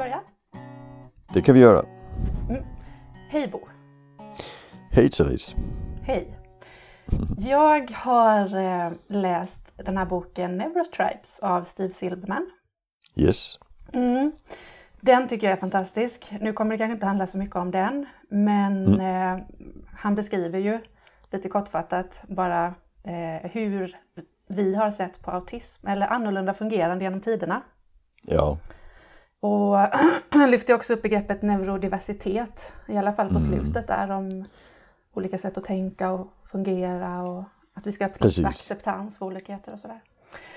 börja? Det kan vi göra. Hej Bo! Hej Therese. Hej! Jag har eh, läst den här boken Neurotribes av Steve Silberman. Yes. Mm. Den tycker jag är fantastisk. Nu kommer det kanske inte handla så mycket om den, men eh, han beskriver ju lite kortfattat bara eh, hur vi har sett på autism, eller annorlunda fungerande genom tiderna. Ja. Och lyfter också upp begreppet neurodiversitet, i alla fall på slutet där, om olika sätt att tänka och fungera och att vi ska öppna Precis. acceptans för olikheter och sådär.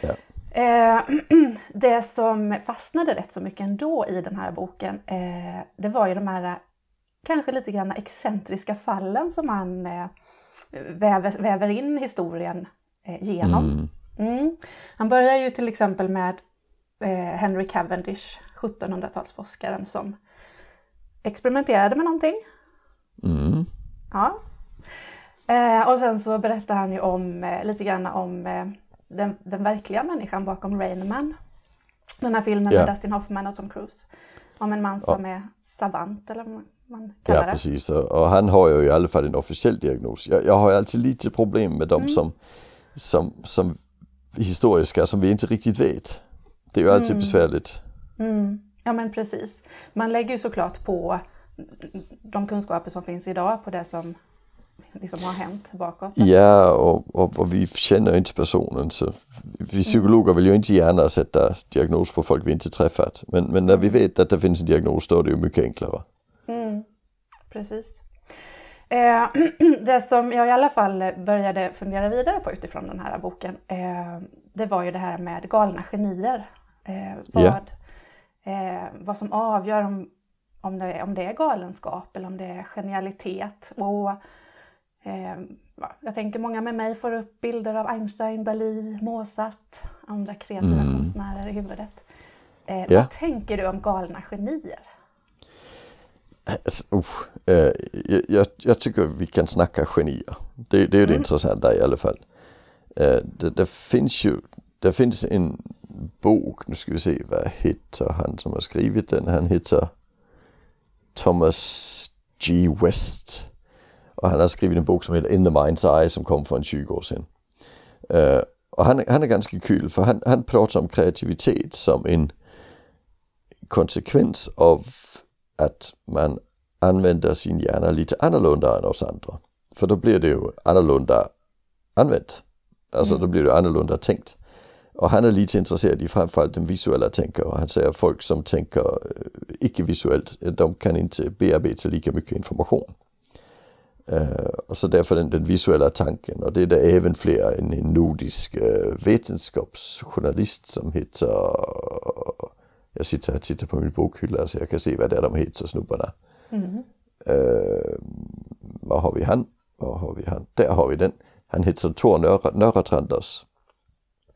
Ja. Eh, det som fastnade rätt så mycket ändå i den här boken, eh, det var ju de här kanske lite grann excentriska fallen som han eh, väver, väver in historien genom. Mm. Mm. Han börjar ju till exempel med Henry Cavendish, 1700-talsforskaren som experimenterade med någonting. Mm. Ja. Eh, och sen så berättar han ju om, eh, lite grann om eh, den, den verkliga människan bakom Rain Man. Den här filmen Ja. med Dustin Hoffman och Tom Cruise. Om en man som är savant eller vad man Ja, kallar det. precis. Och, han har ju i alla fall en officiell diagnos. Jag, jag har alltid lite problem med dem som, som, som historiska som vi inte riktigt vet. Det är ju alltid besvärligt. Mm. Ja men precis. Man lägger ju såklart på de kunskaper som finns idag på det som liksom har hänt bakåt. Ja, och, och, och vi känner inte personen så vi psykologer vill ju inte gärna sätta diagnos på folk vi inte träffat. Men, men när vi vet att det finns en diagnos då är det ju mycket enklare. Mm, precis. Eh, det som jag i alla fall började fundera vidare på utifrån den här boken, eh, det var ju det här med galna genier. Eh, vad, Ja. eh, vad som avgör om, om, det, om det är galenskap eller om det är genialitet. Och, eh, ja, jag tänker många med mig får upp bilder av Einstein, Dalí, Mozart, andra kreativa Mm. konstnärer i huvudet. Ja. Vad tänker du om galna genier? Eh, jag, jag, tycker vi kan snacka genier. Det, det är ju det intressanta i alla fall. Eh, det, det finns ju det finns en bok, nu ska vi se vad heter han som har skrivit den. Han heter Thomas G. West. Och han har skrivit en bok som heter In the Mind's Eye som kom för en 20 år sedan. Eh, och han, han är ganska kul för han, han pratar om kreativitet som en konsekvens av att man använder sin hjärna lite annorlunda än oss andra. För då blir det ju annorlunda använt. Alltså då blir det annorlunda tänkt. Och han är lite intresserad i framförallt den visuella tänkare. Och han säger att folk som tänker eh, icke-visuellt, eh, de kan inte bearbeta lika mycket information. Eh, och så därför den, den visuella tanken. Och det är det även fler, en, en nordisk eh, vetenskapsjournalist som heter jag sitter här och tittar på min bokhylla så jag kan se vad det är de heter snubbarna. Eh, vad har vi han? Vad har vi han? Där har vi den. Han heter Tor Nörre-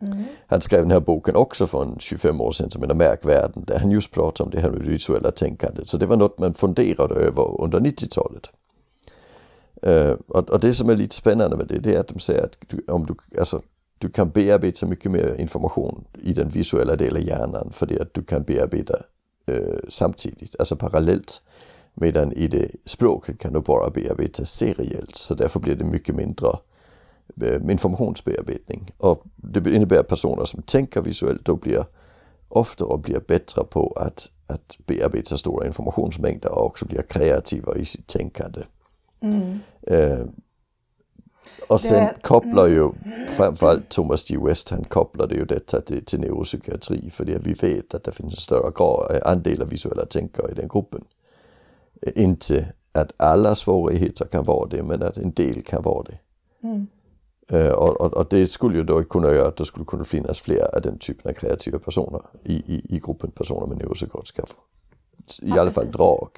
Mm. Han skrev den här boken också för en 25 år sedan som heter Märkvärlden där han just pratade om det här med det visuella tänkandet. Så det var något man funderade över under 90-talet. Uh, eh, och, och det som är lite spännande med det, det är att de säger att du, om du, alltså, du kan bearbeta mycket mer information i den visuella delen av hjärnan för det att du kan bearbeta uh, samtidigt, alltså parallellt. Medan i det språket kan du bara bearbeta seriellt så därför blir det mycket mindre informationsbearbetning. Och det innebär att personer som tänker visuellt då blir oftare blir bättre på att, att bearbeta stora informationsmängder och också blir kreativa i sitt tänkande. Eh, och sen Det- kopplar ju framförallt Thomas G. West, han kopplade ju detta till, till neuropsykiatri för det vi vet att det finns en större grad, eh, andel av visuella tänkare i den gruppen. Inte att alla svårigheter kan vara det, men att en del kan vara det. Eh, och, och, och det skulle ju då kunna göra att det skulle kunna finnas fler av den typen av kreativa personer i, i, i gruppen personer med neuropsykiatriska, i Ja, alla fall drag.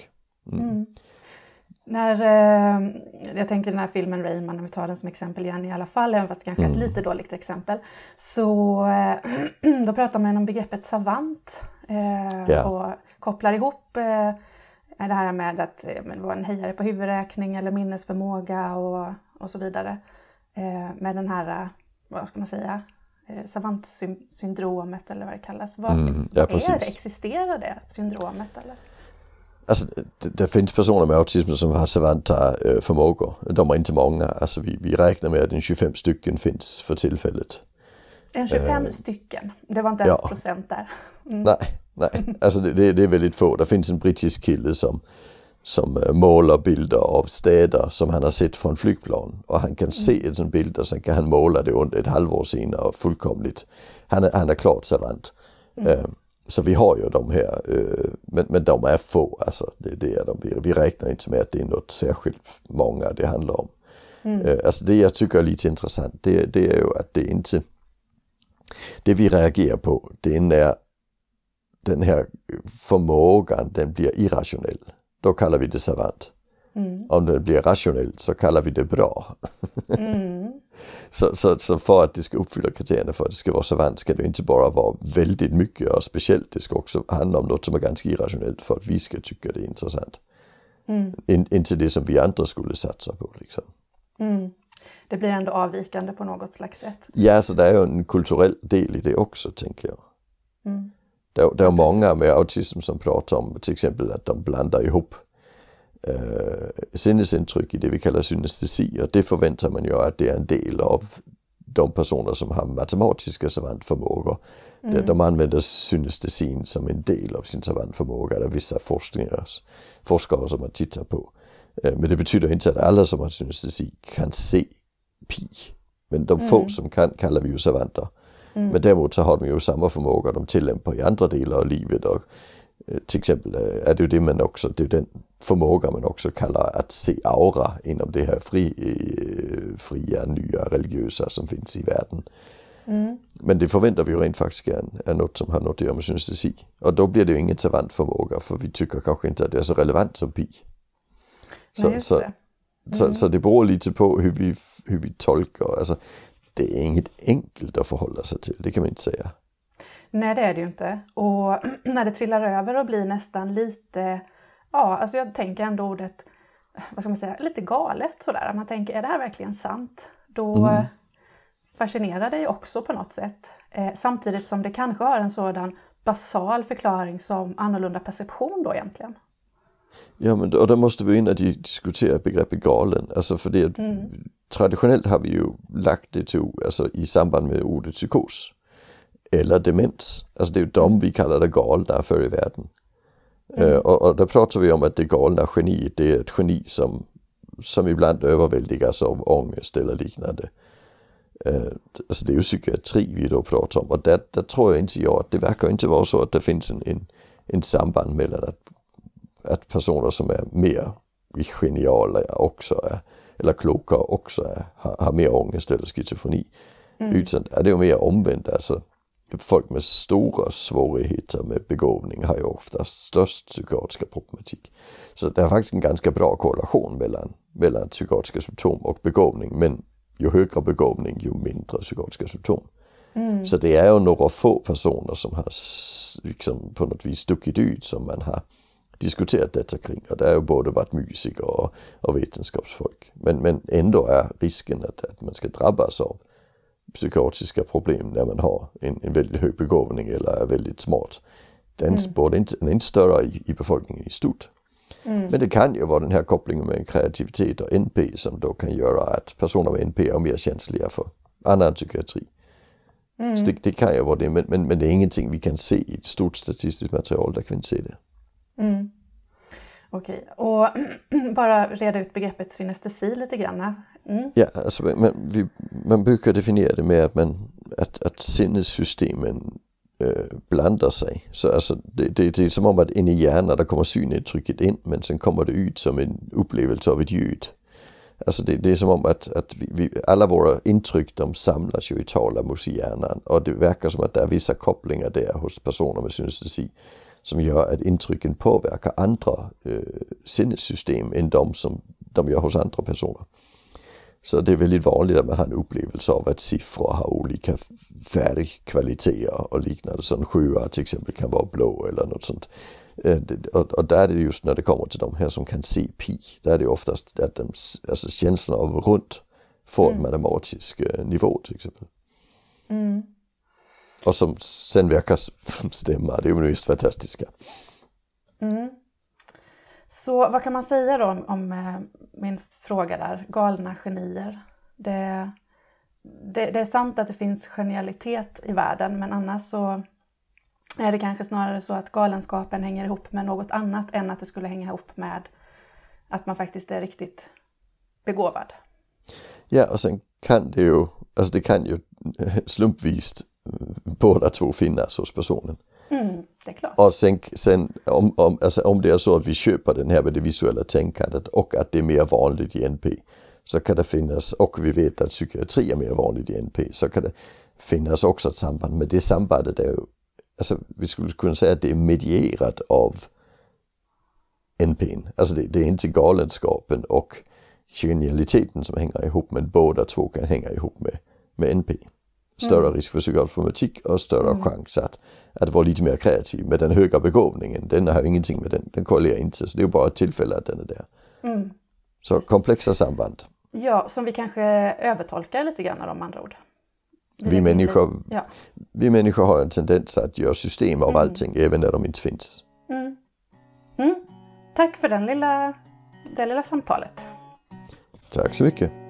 När, eh, jag tänker den här filmen Rayman, om vi tar den som exempel igen i alla fall, även fast kanske ett lite dåligt exempel. Så eh, då pratar man om begreppet savant eh, Ja. och kopplar ihop eh, det här med att eh, men vara en hejare på huvudräkning eller minnesförmåga och, och så vidare. Eh, med den här, eh, vad ska man säga, eh, savantsyndromet eller vad det kallas. Vad, Mm, ja, är det? Existerar det syndromet? Eller? Alltså, det, det finns personer med autism som har savanta äh, förmågor. De är inte många. Alltså, vi, vi räknar med att en 25 stycken finns för tillfället. En 25 stycken, det var inte ens ja. procent där. Nej, nej. Alltså det, det, det är väldigt få. Det finns en brittisk kille som, som äh, målar bilder av städer som han har sett från flygplan. Och han kan se en sån bild och sen kan han måla det under ett halvår senare fullkomligt. Han är, han är klart savant. Äh, så vi har ju de här, äh, men, men de är få. Alltså, det, det är de. Vi, räknar inte med att det är något särskilt många det handlar om. Äh, alltså det jag tycker är lite intressant det, det är ju att det inte det vi reagerar på det är när den här förmågan den blir irrationell. Då kallar vi det savant. Mm. Om den blir rationell så kallar vi det bra. Mm. Så, så, så för att det ska uppfylla kriterierna för att det ska vara savant ska det inte bara vara väldigt mycket och speciellt. Det ska också handla om något som är ganska irrationellt för att vi ska tycka det är intressant. Mm. In, inte det som vi andra skulle satsa på. Liksom. Mm. Det blir ändå avvikande på något slags sätt. Ja, så det är ju en kulturell del i det också tänker jag. Mm. Det, det är många med autism som pratar om till exempel att de blandar ihop eh, sinnesintryck i det vi kallar synestesi och det förväntar man ju att det är en del av de personer som har matematiska savantförmågor. Mm. De använder synestesin som en del av sin savantförmåga. Är vissa forskare, som har tittat på. Eh, men det betyder inte att alla som har synestesi kan se pi. Men de få som kan kallar vi ju savanter. Men däremot så har de ju samma förmåga de tillämpar i andra delar av livet. Och, eh, till exempel är det ju det man också, det är den förmåga man också kallar att se aura inom det här fri, eh, fria, nya religiösa som finns i världen. Mm. Men det förväntar vi ju rent faktiskt är, är något som har något att göra med synestesi. Och då blir det ju ingen savant förmåga för vi tycker kanske inte att det är så relevant som pi. Så, Nej, så, det. så, så det beror lite på hur vi, hur vi tolkar. Alltså, det är inget enkelt att förhålla sig till, det kan man inte säga. Nej, det är det ju inte. Och när det trillar över och blir nästan lite, ja, alltså jag tänker ändå ordet, vad ska man säga, lite galet sådär. Man tänker, är det här verkligen sant? Då Mm. fascinerar det ju också på något sätt. Eh, samtidigt som det kanske har en sådan basal förklaring som annorlunda perception då egentligen. Ja, men och då måste vi in och di- diskutera begreppet galen. Alltså för det, traditionellt har vi ju lagt det till, alltså i samband med ordet psykos. Eller demens. Alltså det är ju de vi kallar det galna för i världen. Eh, och, och där pratar vi om att det galna geniet, det är ett geni som, som ibland överväldigas av ångest eller liknande. Eh, alltså det är ju psykiatri vi då pratar om och där, där tror jag inte jag att det verkar inte vara så att det finns en, en, en samband mellan att, att personer som är mer geniala också är, eller kloka också är, har, har mer ångest eller schizofreni. Utan är det ju mer omvänt alltså. Folk med stora svårigheter med begåvning har ju oftast störst psykiatriska problematik. Så det är faktiskt en ganska bra korrelation mellan, mellan psykiatriska symptom och begåvning. Men ju högre begåvning ju mindre psykiatriska symptom. Så det är ju några få personer som har liksom på något vis stuckit ut som man har diskuterat detta kring. Och det har ju både varit musiker och, och vetenskapsfolk. Men, men ändå är risken att, att man ska drabbas av psykiatriska problem när man har en, en väldigt hög begåvning eller är väldigt smart. Den, borde inte, den är inte större i, i befolkningen i stort. Men det kan ju vara den här kopplingen med kreativitet och NP som då kan göra att personer med NP är mer känsliga för annan psykiatri. Så det, det kan ju vara det, men, men, men det är ingenting vi kan se i ett stort statistiskt material, där kan vi inte se det. Mm. Okej, och bara reda ut begreppet synestesi lite grann. Mm. Ja, alltså, man, vi, man brukar definiera det med att, man, att, att sinnessystemen äh, blandar sig. Så alltså, det, det, det är som om att in i hjärnan där kommer synintrycket in men sen kommer det ut som en upplevelse av ett ljud. Alltså det, det är som om att, att vi, vi, alla våra intryck de samlas ju i talamus i hjärnan och det verkar som att det är vissa kopplingar där hos personer med synestesi som gör att intrycken påverkar andra äh, sinnessystem än de som de gör hos andra personer. Så det är väldigt vanligt att man har en upplevelse av att siffror har olika färgkvaliteter och liknande. Så en sjua till exempel kan vara blå eller något sånt. Eh, Och, och där är det just när det kommer till de här som kan se pi. Där är det oftast att de, alltså känslan av runt får en matematisk eh, nivå till exempel. Mm. Och som sen verkar stämma, det är ju mest fantastiska. Mm. Så vad kan man säga då om, om eh, min fråga där, galna genier? Det, det, det, är sant att det finns genialitet i världen men annars så är det kanske snarare så att galenskapen hänger ihop med något annat än att det skulle hänga ihop med att man faktiskt är riktigt begåvad. Ja, och sen kan det ju, alltså det kan ju slumpvis båda två finnas hos personen. Mm. Och sen, sen om, om, alltså om det är så att vi köper den här med det visuella tänkandet och att det är mer vanligt i NP så kan det finnas, och vi vet att psykiatri är mer vanligt i NP, så kan det finnas också ett samband. Men det sambandet är ju, alltså vi skulle kunna säga att det är medierat av NPn. Alltså det, det är inte galenskapen och genialiteten som hänger ihop men båda två kan hänga ihop med, med NP. Större mm. risk för psykiatrisk problematik och större mm. chans att, att vara lite mer kreativ. Med den höga begåvningen, den har ingenting med den, den korrelerar inte. Så det är bara ett tillfälle att den är där. Mm. Så Precis. komplexa samband. Ja, som vi kanske övertolkar lite grann om andra ord. Vi människor, ja. vi människor har en tendens att göra system av mm. allting även när de inte finns. Mm. Mm. Tack för den lilla, det lilla samtalet. Tack så mycket.